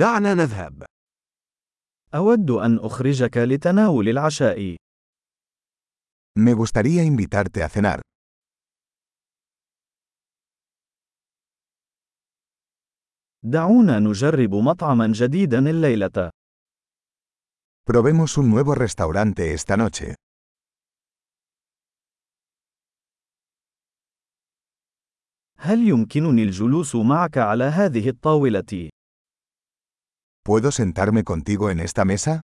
دعنا نذهب. أود أن أخرجك لتناول العشاء. Me gustaría invitarte a cenar. دعونا نجرب مطعما جديدا الليلة. Probemos un nuevo restaurante esta noche. هل يمكنني الجلوس معك على هذه الطاولة؟ ¿Puedo sentarme contigo en esta mesa?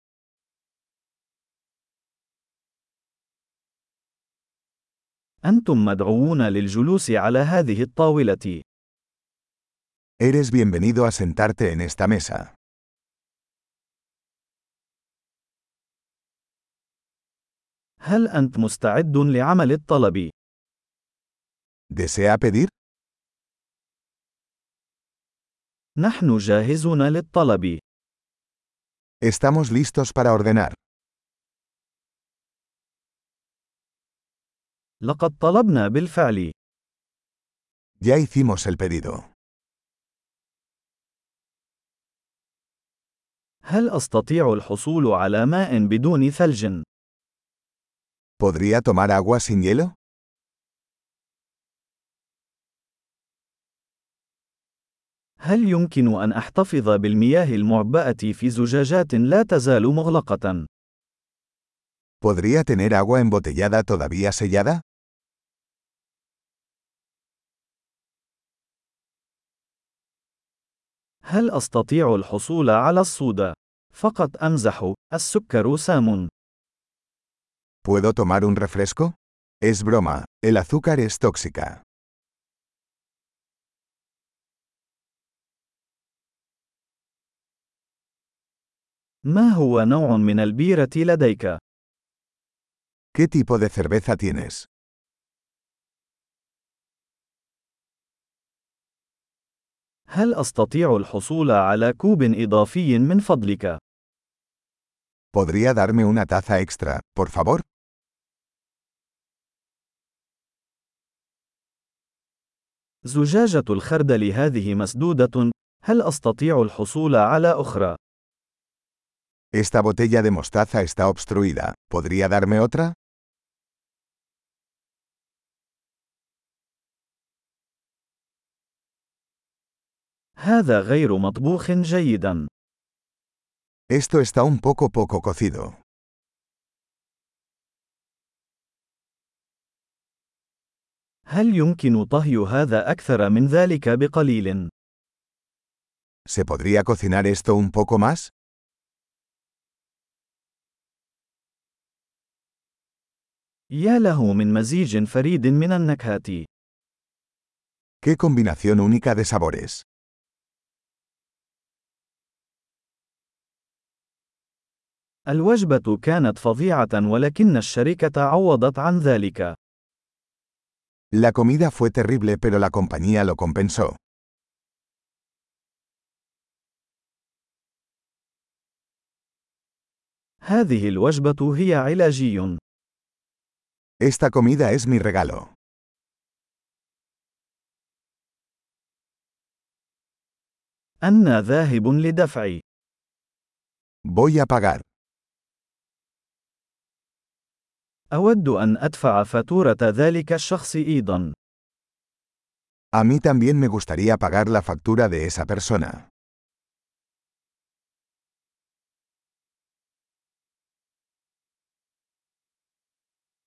أنتم مدعوون للجلوس على هذه الطاولة. Eres bienvenido a sentarte en esta mesa. هل أنت مستعد لعمل الطلب؟ ¿Desea pedir? نحن جاهزون للطلب. Estamos listos para ordenar. لقد طلبنا بالفعل. Ya hicimos el pedido. هل أستطيع الحصول على ماء بدون ثلج؟ ¿Podría tomar agua sin hielo? هل يمكن أن أحتفظ بالمياه المعبأة في زجاجات لا تزال مغلقة؟ ¿Podría tener agua embotellada todavía sellada? هل أستطيع الحصول على الصودا؟ فقط أمزح، السكر سام. ¿Puedo tomar un refresco? Es broma, el azúcar es tóxica. ما هو نوع من البيرة لديك؟ ¿Qué tipo de cerveza tienes? هل أستطيع الحصول على كوب إضافي من فضلك؟ ¿Podría darme una taza extra, por favor? زجاجة الخردل هذه مسدودة، هل أستطيع الحصول على أخرى؟ Esta botella de mostaza está obstruida. ¿Podría darme otra? هذا غير مطبوخ جيدا. Esto está un poco poco cocido. هل يمكن طهي هذا أكثر من ذلك بقليل؟ ¿Se podría cocinar esto un poco más? يا له من مزيج فريد من النكهات. ¡Qué combinación única de sabores! الوجبة كانت فظيعة ولكن الشركة عوضت عن ذلك. La comida fue terrible pero la compañía lo compensó. هذه الوجبة هي علاجي. Esta comida es mi regalo. أنا ذاهب لدفع. Voy a pagar. أود أن أدفع فاتورة ذلك الشخص أيضا. A mí también me gustaría pagar la factura de esa persona.